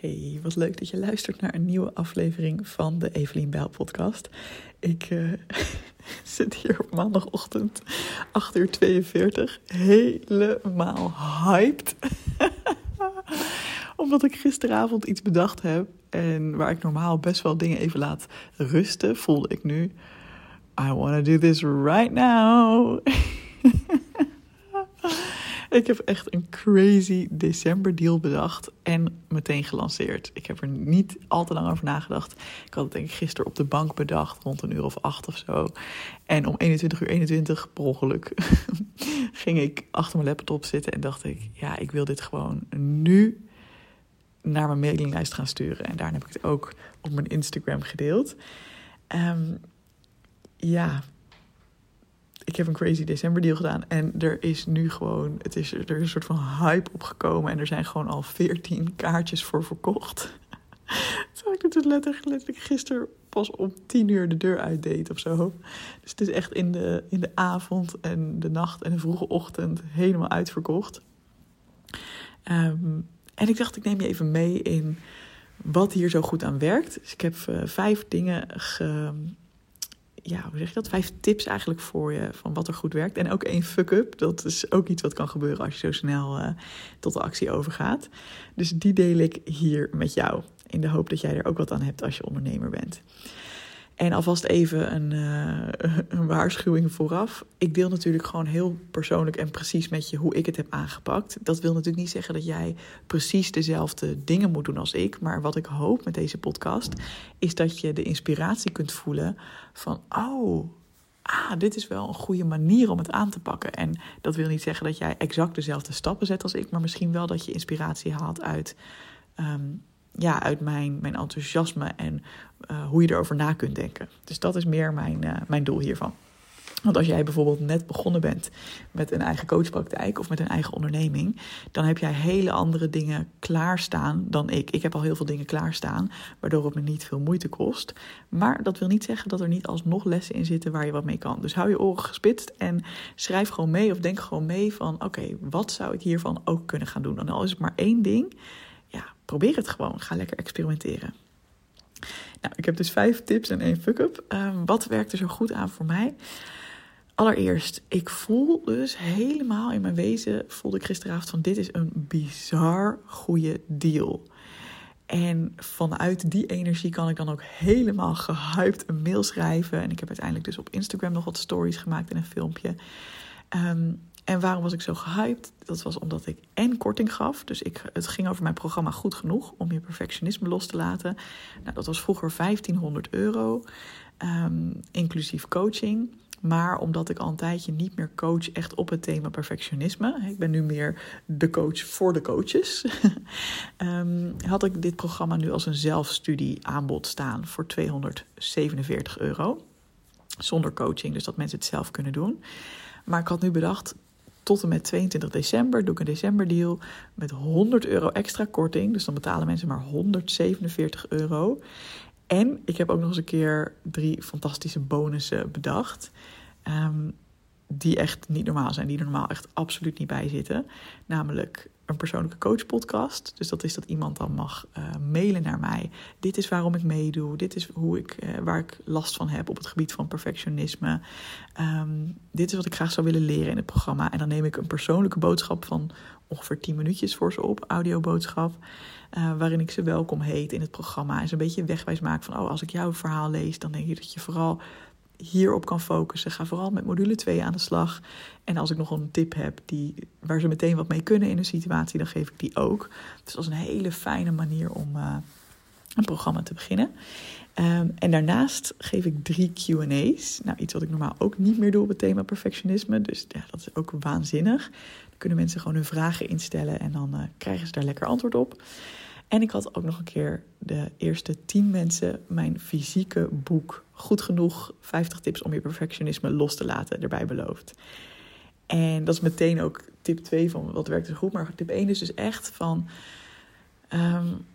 Hey, wat leuk dat je luistert naar een nieuwe aflevering van de Evelien Bijl podcast. Ik uh, zit hier op maandagochtend, 8 uur 42, helemaal hyped. Omdat ik gisteravond iets bedacht heb en waar ik normaal best wel dingen even laat rusten, voelde ik nu... I want to do this right now. Ik heb echt een crazy december deal bedacht en meteen gelanceerd. Ik heb er niet al te lang over nagedacht. Ik had het denk ik gisteren op de bank bedacht, rond een uur of acht of zo. En om 21 uur 21, per ongeluk, ging ik achter mijn laptop zitten en dacht ik... ja, ik wil dit gewoon nu naar mijn mailinglijst gaan sturen. En daar heb ik het ook op mijn Instagram gedeeld. Um, ja, ik heb een crazy december deal gedaan. En er is nu gewoon, het is, er is een soort van hype opgekomen. En er zijn gewoon al 14 kaartjes voor verkocht. Terwijl ik het letterlijk, letterlijk gisteren pas om 10 uur de deur uitdeed of zo. Dus het is echt in de, in de avond en de nacht en de vroege ochtend helemaal uitverkocht. Um, en ik dacht, ik neem je even mee in wat hier zo goed aan werkt. Dus ik heb uh, vijf dingen ge, ja, hoe zeg je dat? Vijf tips eigenlijk voor je van wat er goed werkt. En ook één fuck-up. Dat is ook iets wat kan gebeuren als je zo snel uh, tot de actie overgaat. Dus die deel ik hier met jou. In de hoop dat jij er ook wat aan hebt als je ondernemer bent. En alvast even een, uh, een, waarschuwing vooraf. Ik deel natuurlijk gewoon heel persoonlijk en precies met je hoe ik het heb aangepakt. Dat wil natuurlijk niet zeggen dat jij precies dezelfde dingen moet doen als ik. Maar wat ik hoop met deze podcast is dat je de inspiratie kunt voelen van: oh, ah, dit is wel een goede manier om het aan te pakken. En dat wil niet zeggen dat jij exact dezelfde stappen zet als ik, maar misschien wel dat je inspiratie haalt uit. Um, ja, uit mijn, mijn enthousiasme en uh, hoe je erover na kunt denken. Dus dat is meer mijn, uh, mijn doel hiervan. Want als jij bijvoorbeeld net begonnen bent met een eigen coachpraktijk of met een eigen onderneming, dan heb jij hele andere dingen klaarstaan dan ik. Ik heb al heel veel dingen klaarstaan, waardoor het me niet veel moeite kost. Maar dat wil niet zeggen dat er niet alsnog lessen in zitten waar je wat mee kan. Dus hou je oren gespitst en schrijf gewoon mee of denk gewoon mee van: oké, wat zou ik hiervan ook kunnen gaan doen? En al is het maar één ding probeer het gewoon. Ga lekker experimenteren. Nou, ik heb dus vijf tips en één fuck-up. Um, wat werkt er zo goed aan voor mij? Allereerst, ik voel dus helemaal in mijn wezen, voelde ik gisteravond van dit is een bizar goede deal. En vanuit die energie kan ik dan ook helemaal gehyped een mail schrijven. En ik heb uiteindelijk dus op Instagram nog wat stories gemaakt en een filmpje. Um, en waarom was ik zo gehyped? Dat was omdat ik en korting gaf. Dus ik, het ging over mijn programma Goed Genoeg om je perfectionisme los te laten. Nou, dat was vroeger 1500 euro, um, inclusief coaching. Maar omdat ik al een tijdje niet meer coach echt op het thema perfectionisme. Ik ben nu meer de coach voor de coaches. um, had ik dit programma nu als een zelfstudie aanbod staan voor 247 euro. Zonder coaching, dus dat mensen het zelf kunnen doen. Maar ik had nu bedacht, tot en met 22 december doe ik een decemberdeal met 100 euro extra korting. Dus dan betalen mensen maar 147 euro. En ik heb ook nog eens een keer drie fantastische bonussen bedacht. Um, die echt niet normaal zijn, die er normaal echt absoluut niet bij zitten. Namelijk een persoonlijke coachpodcast. Dus dat is dat iemand dan mag uh, mailen naar mij. Dit is waarom ik meedoe. Dit is hoe ik, uh, waar ik last van heb op het gebied van perfectionisme. Um, dit is wat ik graag zou willen leren in het programma. En dan neem ik een persoonlijke boodschap van ongeveer 10 minuutjes voor ze op, audioboodschap. Uh, waarin ik ze welkom heet in het programma. En ze een beetje wegwijs maak van: oh, als ik jouw verhaal lees, dan denk je dat je vooral hierop kan focussen. Ga vooral met module 2 aan de slag. En als ik nog een tip heb die, waar ze meteen wat mee kunnen in een situatie, dan geef ik die ook. Dus dat is een hele fijne manier om uh, een programma te beginnen. Um, en daarnaast geef ik drie QA's. Nou, iets wat ik normaal ook niet meer doe op het thema perfectionisme. Dus ja, dat is ook waanzinnig. Dan kunnen mensen gewoon hun vragen instellen en dan uh, krijgen ze daar lekker antwoord op. En ik had ook nog een keer de eerste 10 mensen mijn fysieke boek Goed genoeg 50 tips om je perfectionisme los te laten erbij beloofd. En dat is meteen ook tip 2 van wat werkt er goed. Maar tip 1 is dus echt van. Um,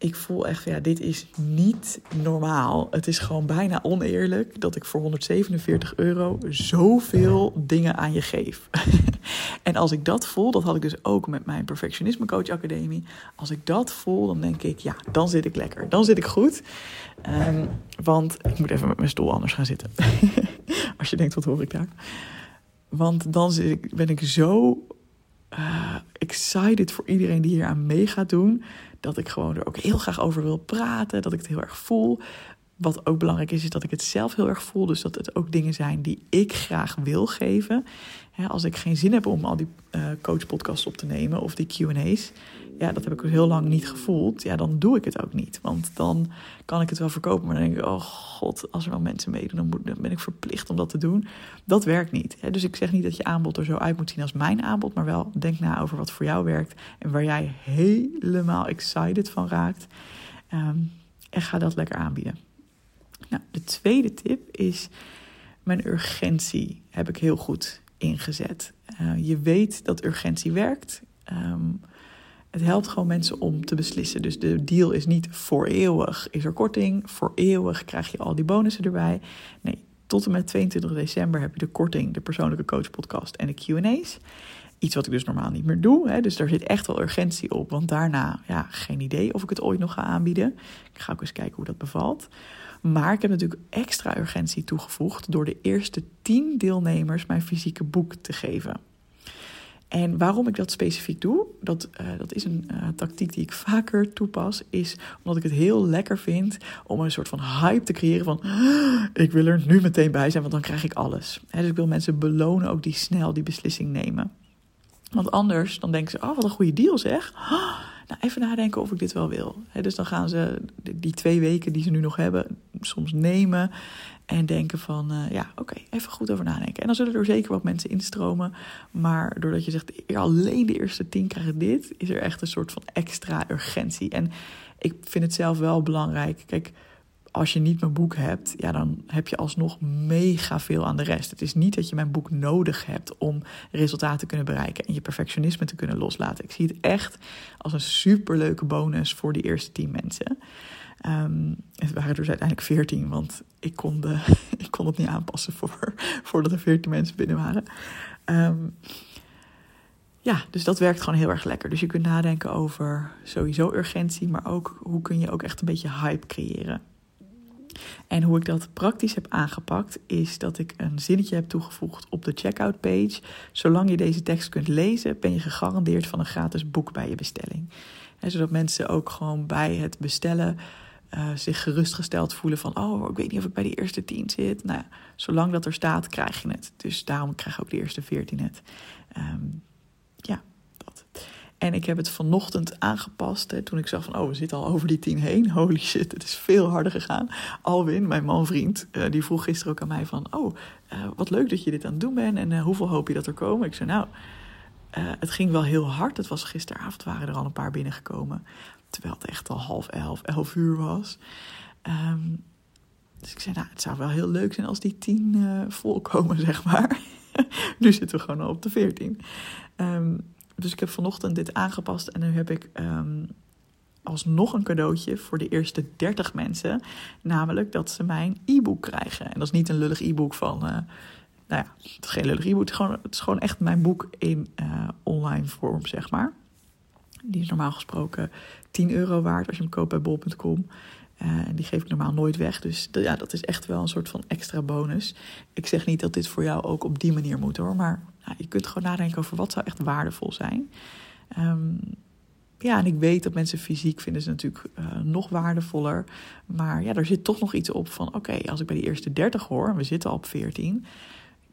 ik voel echt, ja, dit is niet normaal. Het is gewoon bijna oneerlijk dat ik voor 147 euro zoveel dingen aan je geef. en als ik dat voel, dat had ik dus ook met mijn Perfectionisme Coach Academie. Als ik dat voel, dan denk ik, ja, dan zit ik lekker. Dan zit ik goed. Um, want ik moet even met mijn stoel anders gaan zitten. als je denkt, wat hoor ik daar? Want dan zit ik, ben ik zo uh, excited voor iedereen die hier aan mee gaat doen. Dat ik gewoon er ook heel graag over wil praten. Dat ik het heel erg voel. Wat ook belangrijk is, is dat ik het zelf heel erg voel. Dus dat het ook dingen zijn die ik graag wil geven. als ik geen zin heb om al die uh, coachpodcasts op te nemen of die QA's, ja, dat heb ik heel lang niet gevoeld. Ja, dan doe ik het ook niet. Want dan kan ik het wel verkopen. Maar dan denk ik, oh god, als er wel mensen meedoen, dan, moet, ben ik verplicht om dat te doen. Dat werkt niet. Dus ik zeg niet dat je aanbod er zo uit moet zien als mijn aanbod. Maar wel denk na over wat voor jou werkt. En waar jij helemaal excited van raakt. Um, en ga dat lekker aanbieden. Nou, de tweede tip is mijn urgentie heb ik heel goed ingezet. Uh, je weet dat urgentie werkt. Um, het helpt gewoon mensen om te beslissen. Dus de deal is niet voor eeuwig is er korting, voor eeuwig krijg je al die bonussen erbij. Nee, tot en met 22 december heb je de korting, de persoonlijke coach podcast en de Q&A's. Iets wat ik dus normaal niet meer doe. Hè. Dus daar zit echt wel urgentie op. Want daarna, ja, geen idee of ik het ooit nog ga aanbieden. Ik ga ook eens kijken hoe dat bevalt. Maar ik heb natuurlijk extra urgentie toegevoegd door de eerste 10 deelnemers mijn fysieke boek te geven. En waarom ik dat specifiek doe, dat, uh, dat is een uh, tactiek die ik vaker toepas, is omdat ik het heel lekker vind om een soort van hype te creëren van ik wil er nu meteen bij zijn, want dan krijg ik alles. dus ik wil mensen belonen ook die snel die beslissing nemen. Want anders dan denken ze, oh wat een goede deal zeg. Nou, even nadenken of ik dit wel wil. dus dan gaan ze die twee weken die ze nu nog hebben soms nemen en denken van, uh, ja, oké, even goed over nadenken. En dan zullen er zeker wat mensen instromen. Maar doordat je zegt, alleen de eerste tien krijgen dit, is er echt een soort van extra urgentie. En ik vind het zelf wel belangrijk. Kijk, als je niet mijn boek hebt, ja, dan heb je alsnog mega veel aan de rest. Het is niet dat je mijn boek nodig hebt om resultaten te kunnen bereiken en je perfectionisme te kunnen loslaten. Ik zie het echt als een superleuke bonus voor die eerste tien mensen. Um, het waren dus uiteindelijk veertien, want ik kon, de, ik kon het niet aanpassen voor, voordat er veertien mensen binnen waren. Um, ja, dus dat werkt gewoon heel erg lekker. Dus je kunt nadenken over sowieso urgentie, maar ook hoe kun je ook echt een beetje hype creëren. En hoe ik dat praktisch heb aangepakt, is dat ik een zinnetje heb toegevoegd op de checkout page. Zolang je deze tekst kunt lezen, ben je gegarandeerd van een gratis boek bij je bestelling. En zodat mensen ook gewoon bij het bestellen uh, zich gerustgesteld voelen van, oh, ik weet niet of ik bij die eerste tien zit. Nou, zolang dat er staat, krijg je het. Dus daarom krijg ik ook de eerste veertien het. Um, ja, dat. En ik heb het vanochtend aangepast. Hè, toen ik zag van, oh, we zitten al over die tien heen. Holy shit, het is veel harder gegaan. Alwin, mijn man-vriend, uh, die vroeg gisteren ook aan mij van... oh, uh, wat leuk dat je dit aan het doen bent en uh, hoeveel hoop je dat er komen? Ik zei, nou, het ging wel heel hard. Het was gisteravond, waren er al een paar binnengekomen. Terwijl het echt al half elf, elf uur was. Um, dus ik zei, nou, het zou wel heel leuk zijn als die tien volkomen, zeg maar. nu zitten we gewoon al op de veertien. Um, dus ik heb vanochtend dit aangepast en nu heb ik um, alsnog een cadeautje voor de eerste 30 mensen. Namelijk dat ze mijn e-book krijgen. En dat is niet een lullig e-book van. Uh, nou ja, het is geen lullig e-book. Het, het, is gewoon echt mijn boek in uh, online vorm, zeg maar. Die is normaal gesproken 10 euro waard als je hem koopt bij bol.com. Uh, en die geef ik normaal nooit weg. Dus ja, dat is echt wel een soort van extra bonus. Ik zeg niet dat dit voor jou ook op die manier moet hoor. Maar nou, je kunt gewoon nadenken over wat zou echt waardevol zijn. Um, ja, en ik weet dat mensen fysiek vinden ze natuurlijk uh, nog waardevoller. Maar ja, er zit toch nog iets op van... oké, als ik bij die eerste 30 hoor en we zitten al op 14...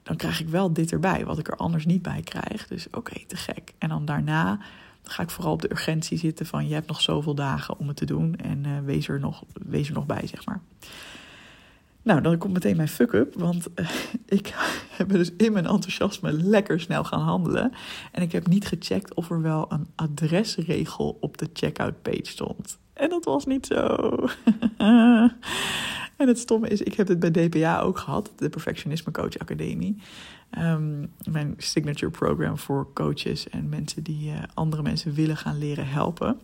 dan krijg ik wel dit erbij, wat ik er anders niet bij krijg. Dus oké, te gek. En dan daarna ga ik vooral op de urgentie zitten van je hebt nog zoveel dagen om het te doen en uh, wees, er nog, wees er nog bij, zeg maar. Nou, dan komt meteen mijn fuck-up, want uh, ik heb dus in mijn enthousiasme lekker snel gaan handelen. En ik heb niet gecheckt of er wel een adresregel op de checkout page stond. En dat was niet zo. en het stomme is, ik heb het bij DPA ook gehad, de Perfectionisme Coach Academie. Um, mijn signature program voor coaches en mensen die uh, andere mensen willen gaan leren helpen.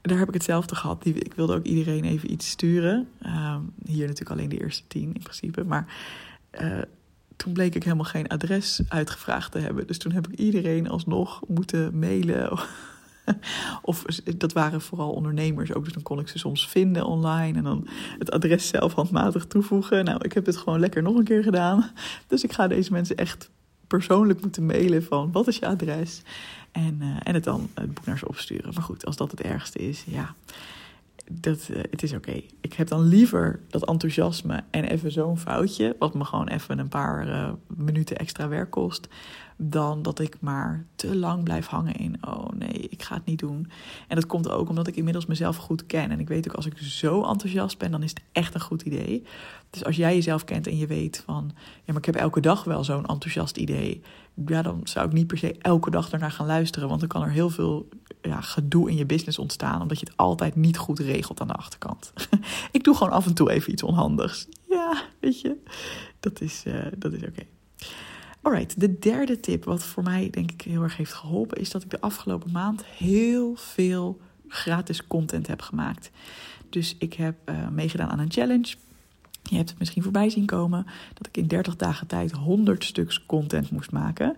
Daar heb ik hetzelfde gehad. Ik wilde ook iedereen even iets sturen. Um, hier natuurlijk alleen de eerste tien in principe. Maar uh, toen bleek ik helemaal geen adres uitgevraagd te hebben. Dus toen heb ik iedereen alsnog moeten mailen. of dat waren vooral ondernemers ook. Dus dan kon ik ze soms vinden online. En dan het adres zelf handmatig toevoegen. Nou, ik heb het gewoon lekker nog een keer gedaan. Dus ik ga deze mensen echt persoonlijk moeten mailen van wat is je adres? En, uh, en het dan het boek naar ze opsturen. Maar goed, als dat het ergste is, ja dat, uh, het is oké. Ik heb dan liever dat enthousiasme en even zo'n foutje, wat me gewoon even een paar uh, minuten extra werk kost, dan dat ik maar te lang blijf hangen in, oh nee, ik ga het niet doen. En dat komt ook omdat ik inmiddels mezelf goed ken. En ik weet ook als ik zo enthousiast ben, dan is het echt een goed idee. Dus als jij jezelf kent en je weet van, ja, maar ik heb elke dag wel zo'n enthousiast idee. Ja, dan zou ik niet per se elke dag ernaar gaan luisteren. Want dan kan er heel veel ja, gedoe in je business ontstaan. Omdat je het altijd niet goed regelt aan de achterkant. ik doe gewoon af en toe even iets onhandigs. Ja, weet je, dat is, uh, dat is oké. Okay. Alright, de derde tip, wat voor mij denk ik heel erg heeft geholpen, is dat ik de afgelopen maand heel veel gratis content heb gemaakt. Dus ik heb uh, meegedaan aan een challenge. Je hebt het misschien voorbij zien komen dat ik in 30 dagen tijd 100 stuks content moest maken.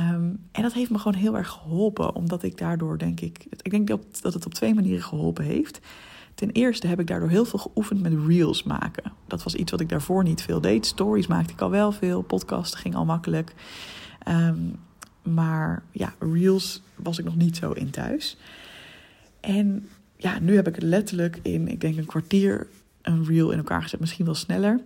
Um, en dat heeft me gewoon heel erg geholpen, omdat ik daardoor denk ik, ik denk dat, dat het op twee manieren geholpen heeft. Ten eerste heb ik daardoor heel veel geoefend met reels maken. Dat was iets wat ik daarvoor niet veel deed. Stories maakte ik al wel veel, podcast ging al makkelijk. Um, maar ja, reels was ik nog niet zo in thuis. En ja, nu heb ik letterlijk in, ik denk een kwartier, een reel in elkaar gezet. Misschien wel sneller.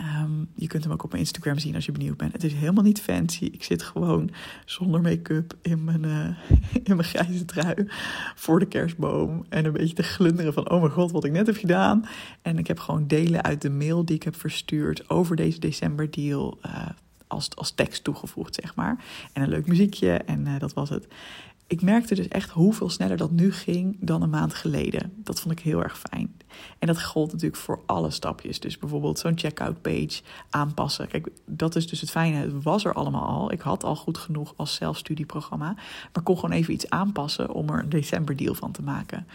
Um, je kunt hem ook op mijn Instagram zien als je benieuwd bent. Het is helemaal niet fancy. Ik zit gewoon zonder make-up in mijn, uh, in mijn grijze trui voor de kerstboom. En een beetje te glunderen van, oh mijn god, wat ik net heb gedaan. En ik heb gewoon delen uit de mail die ik heb verstuurd over deze decemberdeal... Uh, als, als tekst toegevoegd, zeg maar. En een leuk muziekje en uh, dat was het ik merkte dus echt hoeveel sneller dat nu ging dan een maand geleden. Dat vond ik heel erg fijn. En dat gold natuurlijk voor alle stapjes. Dus bijvoorbeeld zo'n checkout page aanpassen. Kijk, dat is dus het fijne. Het was er allemaal al. Ik had al goed genoeg als zelfstudieprogramma. Maar kon gewoon even iets aanpassen om er een decemberdeal van te maken.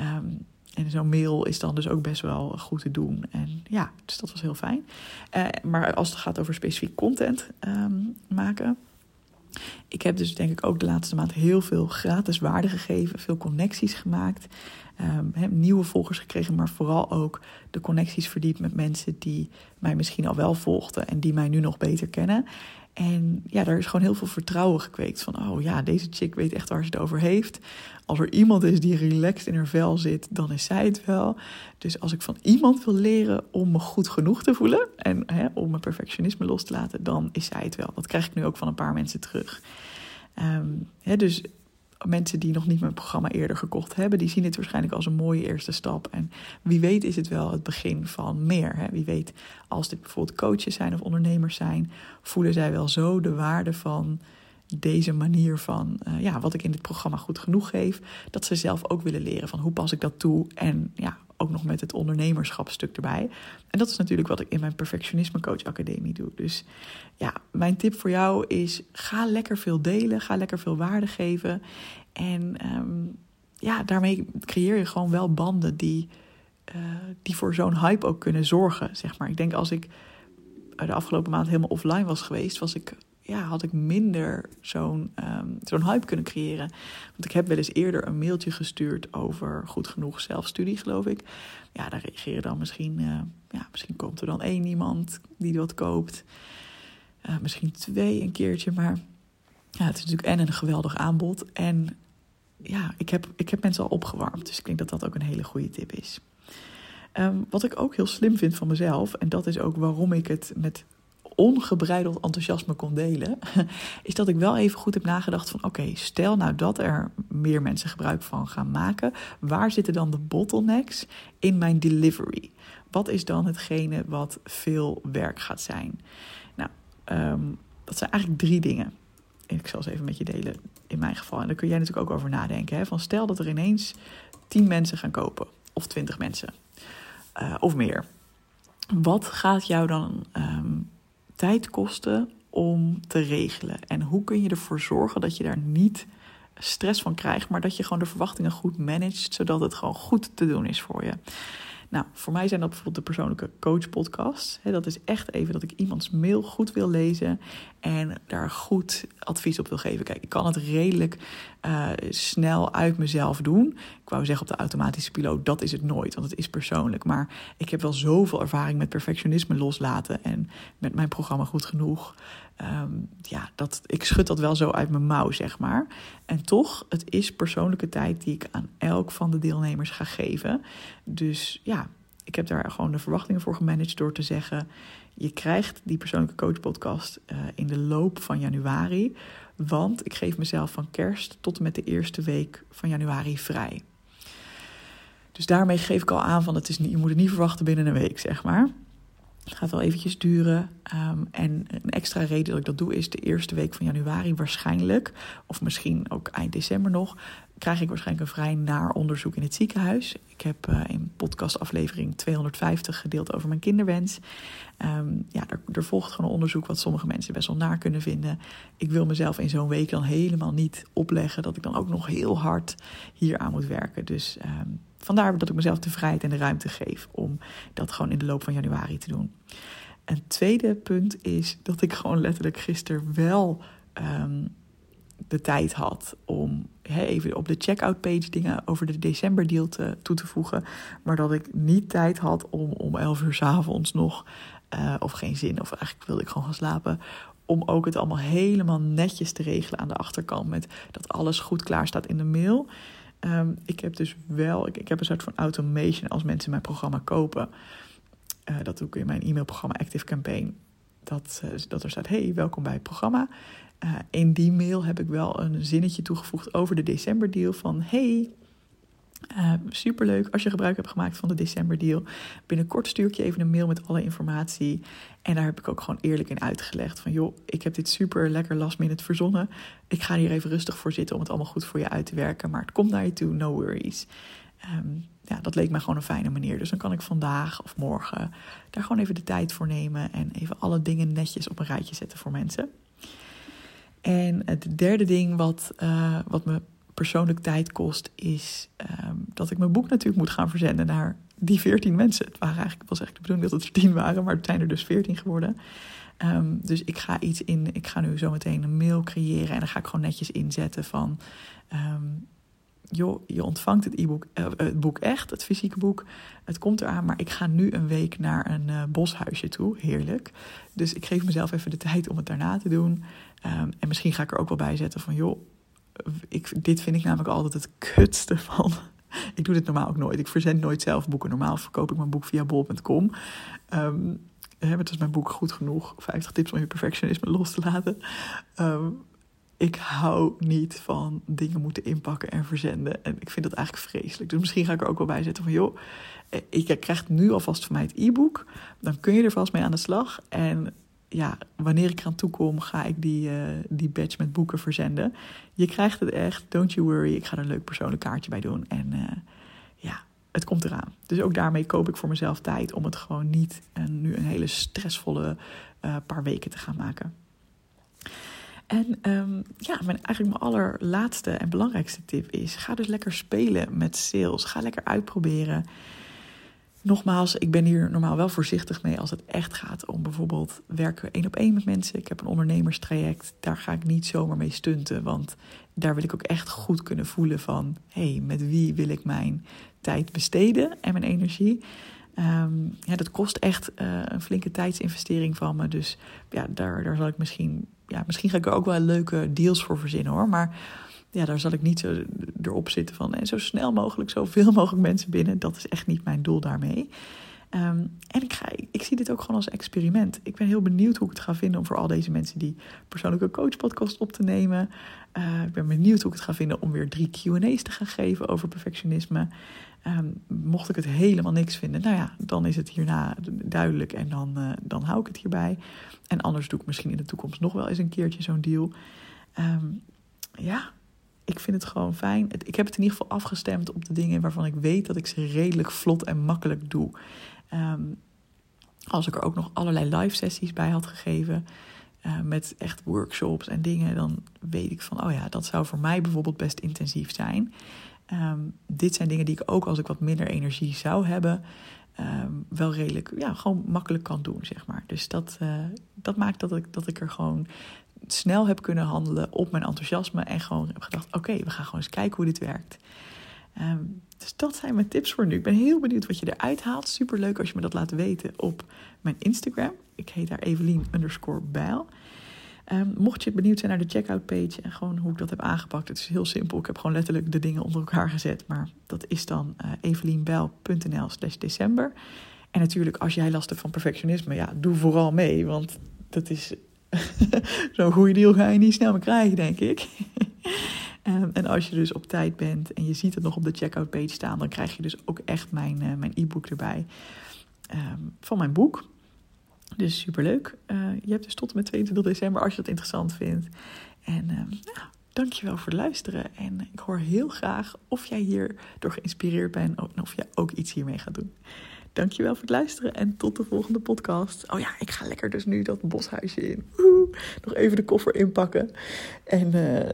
Um, en zo'n mail is dan dus ook best wel goed te doen. En ja, dus dat was heel fijn. Uh, maar als het gaat over specifiek content um, maken ik heb dus denk ik ook de laatste maand heel veel gratis waarde gegeven, veel connecties gemaakt, heb nieuwe volgers gekregen, maar vooral ook de connecties verdiept met mensen die mij misschien al wel volgden en die mij nu nog beter kennen. En ja, daar is gewoon heel veel vertrouwen gekweekt. Van, oh ja, deze chick weet echt waar ze het over heeft. Als er iemand is die relaxed in haar vel zit, dan is zij het wel. Dus als ik van iemand wil leren om me goed genoeg te voelen... en hè, om mijn perfectionisme los te laten, dan is zij het wel. Dat krijg ik nu ook van een paar mensen terug. Um, hè, dus mensen die nog niet mijn programma eerder gekocht hebben, die zien het waarschijnlijk als een mooie eerste stap. En wie weet is het wel het begin van meer. Hè? Wie weet, als dit bijvoorbeeld coaches zijn of ondernemers zijn, voelen zij wel zo de waarde van deze manier van uh, ja, wat ik in dit programma goed genoeg geef, dat ze zelf ook willen leren van hoe pas ik dat toe en ja, ook nog met het ondernemerschapstuk erbij. En dat is natuurlijk wat ik in mijn Perfectionisme Coach Academie doe. Dus ja, mijn tip voor jou is: ga lekker veel delen, ga lekker veel waarde geven. En um, ja, daarmee creëer je gewoon wel banden die, uh, die voor zo'n hype ook kunnen zorgen. Zeg maar. Ik denk als ik de afgelopen maand helemaal offline was geweest, was ik ja, had ik minder zo'n um, zo'n hype kunnen creëren. Want ik heb wel eens eerder een mailtje gestuurd over goed genoeg zelfstudie, geloof ik. Ja, daar reageren dan misschien, uh, ja, misschien komt er dan één iemand die dat koopt. Uh, misschien twee een keertje, maar ja, het is natuurlijk en een geweldig aanbod. En ja, ik heb, ik heb mensen al opgewarmd. Dus ik denk dat dat ook een hele goede tip is. Um, wat ik ook heel slim vind van mezelf, en dat is ook waarom ik het met ongebreideld enthousiasme kon delen, is dat ik wel even goed heb nagedacht van oké, stel nou dat er meer mensen gebruik van gaan maken, waar zitten dan de bottlenecks in mijn delivery? Wat is dan hetgene wat veel werk gaat zijn? Nou, um, dat zijn eigenlijk drie dingen. Ik zal ze even met je delen in mijn geval. En daar kun jij natuurlijk ook over nadenken. Hè? Van stel dat er ineens tien mensen gaan kopen, of twintig mensen, uh, of meer. Wat gaat jou dan um, tijd kosten om te regelen? En hoe kun je ervoor zorgen dat je daar niet stress van krijgt, maar dat je gewoon de verwachtingen goed managt, zodat het gewoon goed te doen is voor je? Nou, voor mij zijn dat bijvoorbeeld de persoonlijke coach podcasts. dat is echt even dat ik iemands mail goed wil lezen en daar goed advies op wil geven. Kijk, ik kan het redelijk uh, snel uit mezelf doen. Ik wou zeggen op de automatische piloot, dat is het nooit, want het is persoonlijk. Maar ik heb wel zoveel ervaring met perfectionisme loslaten en met mijn programma Goed Genoeg. Um, ja, dat, ik schud dat wel zo uit mijn mouw, zeg maar. En toch, het is persoonlijke tijd die ik aan elk van de deelnemers ga geven. Dus ja, ik heb daar gewoon de verwachtingen voor gemanaged door te zeggen: je krijgt die persoonlijke coachpodcast uh, in de loop van januari. Want ik geef mezelf van kerst tot en met de eerste week van januari vrij. Dus daarmee geef ik al aan van het is niet, je moet het niet verwachten binnen een week, zeg maar. Het gaat wel eventjes duren. Um, en een extra reden dat ik dat doe is de eerste week van januari waarschijnlijk, of misschien ook eind december nog, krijg ik waarschijnlijk een vrij naar onderzoek in het ziekenhuis. Ik heb uh, in podcastaflevering 250 gedeeld over mijn kinderwens. Um, ja, er, volgt gewoon een onderzoek wat sommige mensen best wel naar kunnen vinden. Ik wil mezelf in zo'n week dan helemaal niet opleggen dat ik dan ook nog heel hard hier aan moet werken. Dus um, vandaar dat ik mezelf de vrijheid en de ruimte geef om dat gewoon in de loop van januari te doen. Een tweede punt is dat ik gewoon letterlijk gisteren wel um, de tijd had om even op de checkout page dingen over de decemberdeal te, toe te voegen. Maar dat ik niet tijd had om om 11 uur s avonds nog, uh, of geen zin, of eigenlijk wilde ik gewoon gaan slapen. Om ook het allemaal helemaal netjes te regelen aan de achterkant. Met dat alles goed klaar staat in de mail. Um, ik heb dus wel, ik, ik, heb een soort van automation als mensen mijn programma kopen. Uh, dat doe ik in mijn e-mailprogramma Active Campaign. Dat, uh, dat er staat: Hey, welkom bij het programma. Uh, in die mail heb ik wel een zinnetje toegevoegd over de decemberdeal. Van hey, uh, superleuk als je gebruik hebt gemaakt van de decemberdeal. Binnenkort stuur ik je even een mail met alle informatie. En daar heb ik ook gewoon eerlijk in uitgelegd. Van joh, ik heb dit super lekker last minute verzonnen. Ik ga hier even rustig voor zitten om het allemaal goed voor je uit te werken. Maar het komt naar je toe, no worries. Um, ja, dat leek mij gewoon een fijne manier. Dus dan kan ik vandaag of morgen daar gewoon even de tijd voor nemen. En even alle dingen netjes op een rijtje zetten voor mensen. En het derde ding wat, uh, wat me persoonlijk tijd kost, is um, dat ik mijn boek natuurlijk moet gaan verzenden naar die veertien mensen. Het waren eigenlijk, was eigenlijk de bedoeling dat het er tien waren, maar het zijn er dus veertien geworden. Um, dus ik ga iets in, ik ga nu zo meteen een mail creëren en dan ga ik gewoon netjes inzetten van. Um, joh, je ontvangt het e-book, uh, het boek echt, het fysieke boek. Het komt eraan, maar ik ga nu een week naar een uh, boshuisje toe. Heerlijk. Dus ik geef mezelf even de tijd om het daarna te doen. En misschien ga ik er ook wel bij zetten van, joh, ik, dit vind ik namelijk altijd het kutste van. ik doe dit normaal ook nooit. Ik verzend nooit zelf boeken. Normaal verkoop ik mijn boek via bol.com. Um, het is mijn boek goed genoeg. 50 tips om je perfectionisme los te laten. Um, ik hou niet van dingen moeten inpakken en verzenden. En ik vind dat eigenlijk vreselijk. Dus misschien ga ik er ook wel bij zetten van... joh, eh, ik krijg nu alvast van mij het e-book. Dan kun je er vast mee aan de slag. En ja, wanneer ik eraan toe kom, ga ik die, uh, die badge met boeken verzenden. Je krijgt het echt, don't you worry. Ik ga er een leuk persoonlijk kaartje bij doen. En uh, ja, het komt eraan. Dus ook daarmee koop ik voor mezelf tijd... om het gewoon niet en nu een hele stressvolle paar weken te gaan maken. En um, ja, mijn, eigenlijk mijn allerlaatste en belangrijkste tip is: ga dus lekker spelen met sales. Ga lekker uitproberen. Nogmaals, ik ben hier normaal wel voorzichtig mee als het echt gaat om bijvoorbeeld werken één op één met mensen. Ik heb een ondernemerstraject, daar ga ik niet zomaar mee stunten, want daar wil ik ook echt goed kunnen voelen van, hé, hey, met wie wil ik mijn tijd besteden en mijn energie. Um, ja, dat kost echt uh, een flinke tijdsinvestering van me. Dus ja, daar, daar zal ik misschien ja, misschien ga ik er ook wel leuke deals voor verzinnen hoor. Maar ja, daar zal ik niet zo erop zitten van en zo snel mogelijk, zoveel mogelijk mensen binnen. Dat is echt niet mijn doel daarmee. Um, en ik, ga, ik zie dit ook gewoon als experiment. Ik ben heel benieuwd hoe ik het ga vinden om voor al deze mensen die persoonlijke coachpodcast op te nemen. Uh, ik ben benieuwd hoe ik het ga vinden om weer drie QA's te gaan geven over perfectionisme. Um, mocht ik het helemaal niks vinden, nou ja, dan is het hierna duidelijk en dan, uh, dan hou ik het hierbij. En anders doe ik misschien in de toekomst nog wel eens een keertje zo'n deal. Um, ja, ik vind het gewoon fijn. Ik heb het in ieder geval afgestemd op de dingen waarvan ik weet dat ik ze redelijk vlot en makkelijk doe. Um, als ik er ook nog allerlei live sessies bij had gegeven, uh, met echt workshops en dingen, dan weet ik van, oh ja, dat zou voor mij bijvoorbeeld best intensief zijn. Ehm, dit zijn dingen die ik ook als ik wat minder energie zou hebben, ehm, wel redelijk, ja, gewoon makkelijk kan doen, zeg maar. Dus dat, uh, dat maakt dat ik, dat ik er gewoon snel heb kunnen handelen op mijn enthousiasme en gewoon heb gedacht: oké, we gaan gewoon eens kijken hoe dit werkt. Um, dus dat zijn mijn tips voor nu. Ik ben heel benieuwd wat je eruit haalt. Super leuk als je me dat laat weten op mijn Instagram. Ik heet daar Evelien underscore Bijl. Um, mocht je benieuwd zijn naar de checkout page en gewoon hoe ik dat heb aangepakt, het is heel simpel. Ik heb gewoon letterlijk de dingen onder elkaar gezet. Maar dat is dan uh, evelienbijl.nl slash december. En natuurlijk, als jij last hebt van perfectionisme, ja, doe vooral mee. Want dat is zo'n goede deal ga je niet snel meer krijgen, denk ik. um, en als je dus op tijd bent en je ziet het nog op de checkout page staan, dan krijg je dus ook echt mijn, uh, mijn e-book erbij. Um, van mijn boek. Dus superleuk. Uh, je hebt dus tot en met 22 december als je dat interessant vindt. En uh, ja, dankjewel voor het luisteren. En ik hoor heel graag of jij hierdoor geïnspireerd bent en of jij ook iets hiermee gaat doen. Dankjewel voor het luisteren en tot de volgende podcast. Oh ja, ik ga lekker dus nu dat boshuisje in. Nog even de koffer inpakken. En uh,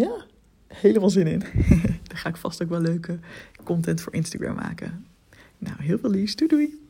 ja, helemaal zin in. Daar ga ik vast ook wel leuke content voor Instagram maken. Nou, heel veel liefs. Doei doei.